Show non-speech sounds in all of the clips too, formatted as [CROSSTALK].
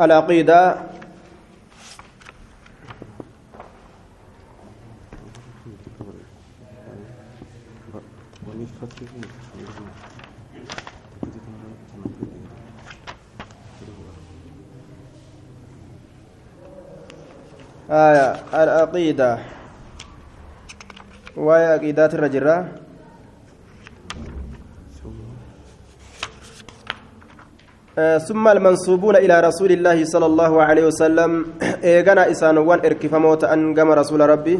العقيدة. آية العقيدة. وهي عقيدات الرجرة ثم المنصوبون إلى رسول الله صلى الله عليه وسلم. [CLEARS THROAT] إيغانا إسانوان إركفموت أنقم رسول ربي.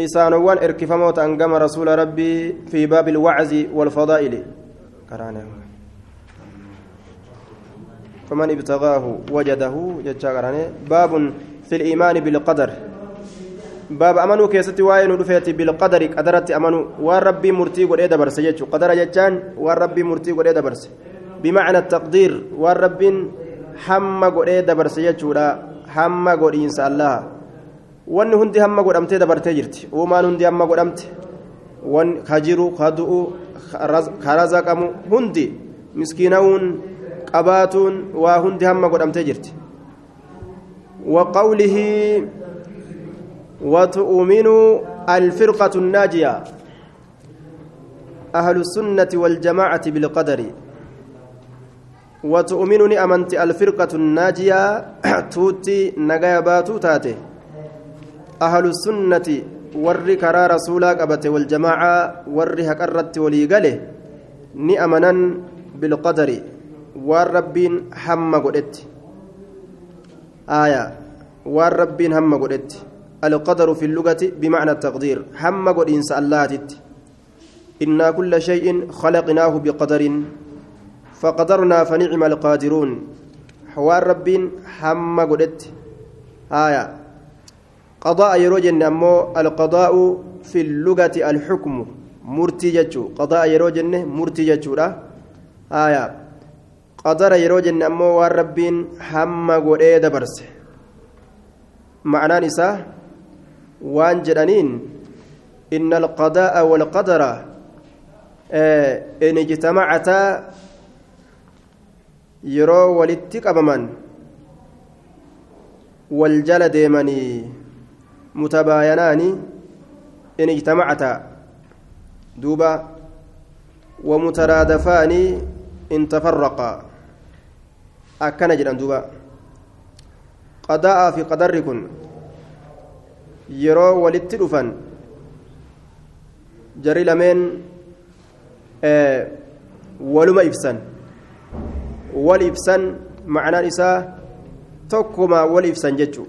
إسانوان إركفموت أنقم رسول ربي في باب الوعز والفضائل. فمن ابتغاه وجده باب في الإيمان بالقدر. باب أمنوا كيستي واين رفيت بالقدر. قدرت أمنوا والربي مرتي قد دبرس جتشو. قدر جتشان والربي مرتي قد دبرس بمعنى التقدير والرب حم قد دبرس جتشو حم قد إنسان الله dabartee jirti uumaan hundi hamma godhamte wan ka jiru ka du'u ka razaqamu hundi miskiinawuun qabaatuun waa hundi hamma godhamtee jirti وقوله وتؤمن الفرقة الناجية أهل السنة والجماعة بالقدر وتؤمنني أمنت الفرقة الناجية [CLEARS THROAT] توتي نجايا باتو تاتي. أهل السنة rasuulaa qabate waljamaaca warri haqarratti walii gale ni amanan bilqadari waan rabbiin hamma godhetti آية. والربين هم قدت. القدر في اللغة بمعنى التقدير. هم قد إنس اللاتت إنا كل شيء خلقناه بقدر. فقدرنا فنعم القادرون حوار ربين هم قدت آية قضاء يروجن أمو القضاء في اللغة الحكم مرتجج قضاء يروجن مرتجج آية qadara yeroo jenne ammoo waan rabbiin hamma godhee dabarse ma'anaan isaa waan jedhaniin inna alqadaa'a walqadara in ijtamacataa yeroo walitti qabaman wal jala deemanii mutabaayanaani in ijtamacataa duuba ومترادفان إن تفرقا jedhan duuba qadaa'aa fi qadarri kun yeroo walitti dhufan jarri lameen waluma ibsan wal ibsan ma'anaan isaa tokkuma wal ibsan jechu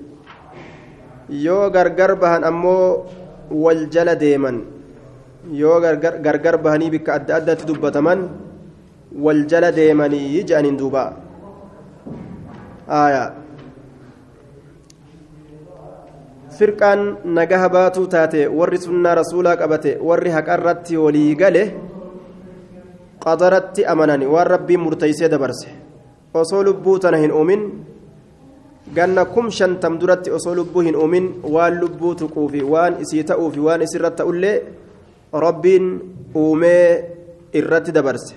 yoo gargar bahan ammoo wal jala deeman yoo gargar bahanii bikka adda addaatti dubbataman wal jala deemanii jedhaniin duubaa آية فرقان نجاها باتو تاتي وري سنة رسولا قبته وري هكرت ولي قاله قدرت أمنني والربي مرتيسي دبرسه osoo lubbuu tana hin uumin ganna kum shantam duratti osoo lubbuu hin uumin waan lubbuu tuquufi waan isii ta'uufi waan isirratti ta'ullee rabbiin uumee irratti dabarse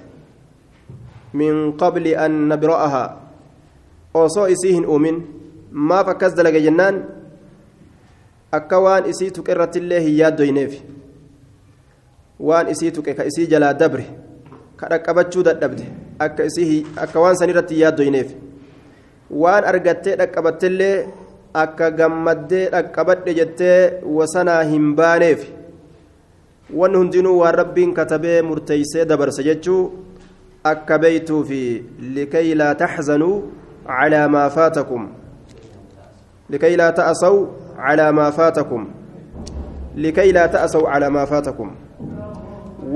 min qabli an nabra'ahaa osoo isii hin uumin maaf akkas dalage jennaan akka waan isii tuqe irrattillee hin yaaddoyneef waan isii tuqe ka isii jalaa dabre ka dhaqqabachuu dadhabde akka isii akka waan san irratti yaaddoyneef waan argattee dhaqqabattellee akka gammaddee dhaqqabadhe jettee wasanaa hin baaneef wanni hundinuu waan rabbiin katabee murteeysee dabarse jechuu akka beeytuufi likay laa taxzanuu على ما فاتكم لكي لا تأسوا على ما فاتكم لكي لا تأسوا على ما فاتكم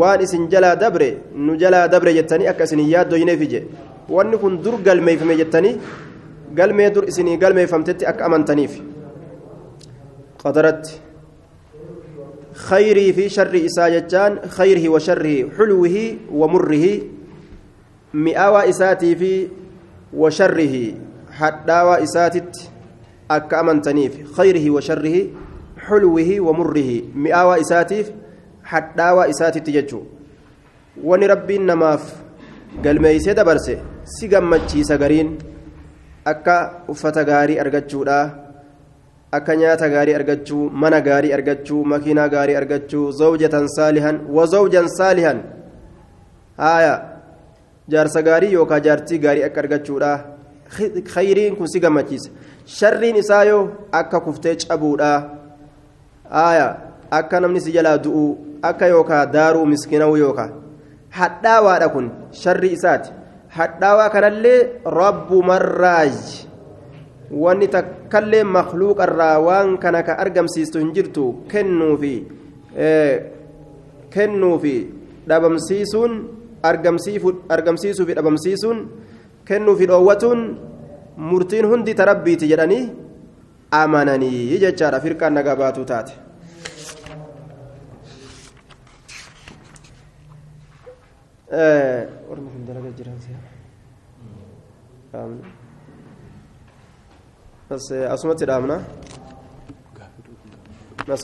waan isin jalaa dabre nu jalaa dabre jettanii akka isin yaaddoo hin eefije wanni kun dur galmeeffame jettanii galmee dur isinii galmeeffamtetti akka amantaniif qadaratti sharri isaa jechaan khayrihi wa sharrihi xulwihi wa murrihi mi'aawaa isaatii fi وشره حداوى إساتت أك أمنتنيف خيره وشره حلوة ومره مئاوى إساتيف حداوى ججو وني ربي نماف قال ما يسيد برسي سيقام مجي سقرين akka uffata gaarii argachuudha akka nyaata gaarii argachuu mana gaarii argachuu makiinaa gaarii argachuu zawjatan saalihan wazawjan saalihan haaya jaarsa gaarii yookaan jaartii gaarii akka argachuudha khayriin kun si gammachiisa sharriin isaa yoo akka kuftee cabuudha haaya akka namni si jalaa du'u akka yookaan daaruu miskiinawuu yookaan hadhaawaadha kun sharri isaati. Hadhaawaa kanallee rabbu marraaj. Wanni takkallee makluuqarraa waan kana ka argamsiistu hin jirtu kennuufi kennuufi dhabamsiisuun argamsiisuu fi dhabamsiisuun kennuu fi dhoowwatuun murtiin hundi tarabbiiti jedhanii amananii jechaadha. Firqaan nagaa baatuu taate. Asumatti dhaabna.